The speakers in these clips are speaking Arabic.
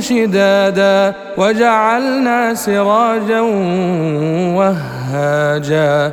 شدادا وجعلنا سراجا وهاجا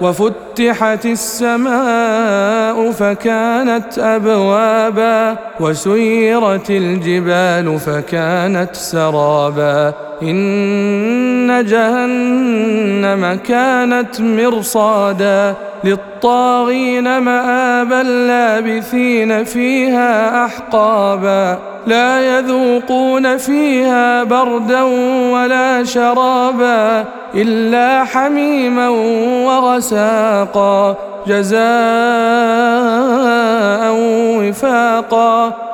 وفتحت السماء فكانت أبوابا وسيرت الجبال فكانت سرابا إن جهنم كانت مرصادا للطاغين مآبا لابثين فيها أحقابا لا يذوقون فيها بردا ولا شرابا إلا حميما وغساقا جزاء وفاقا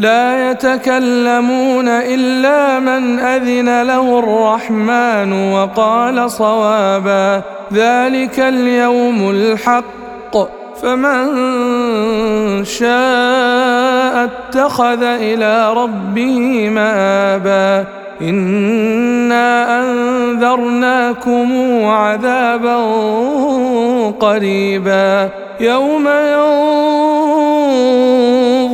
لا يتكلمون إلا من أذن له الرحمن وقال صوابا ذلك اليوم الحق. فمن شاء اتخذ إلى ربه مآبا. إنا أنذرناكم عذابا قريبا. يوم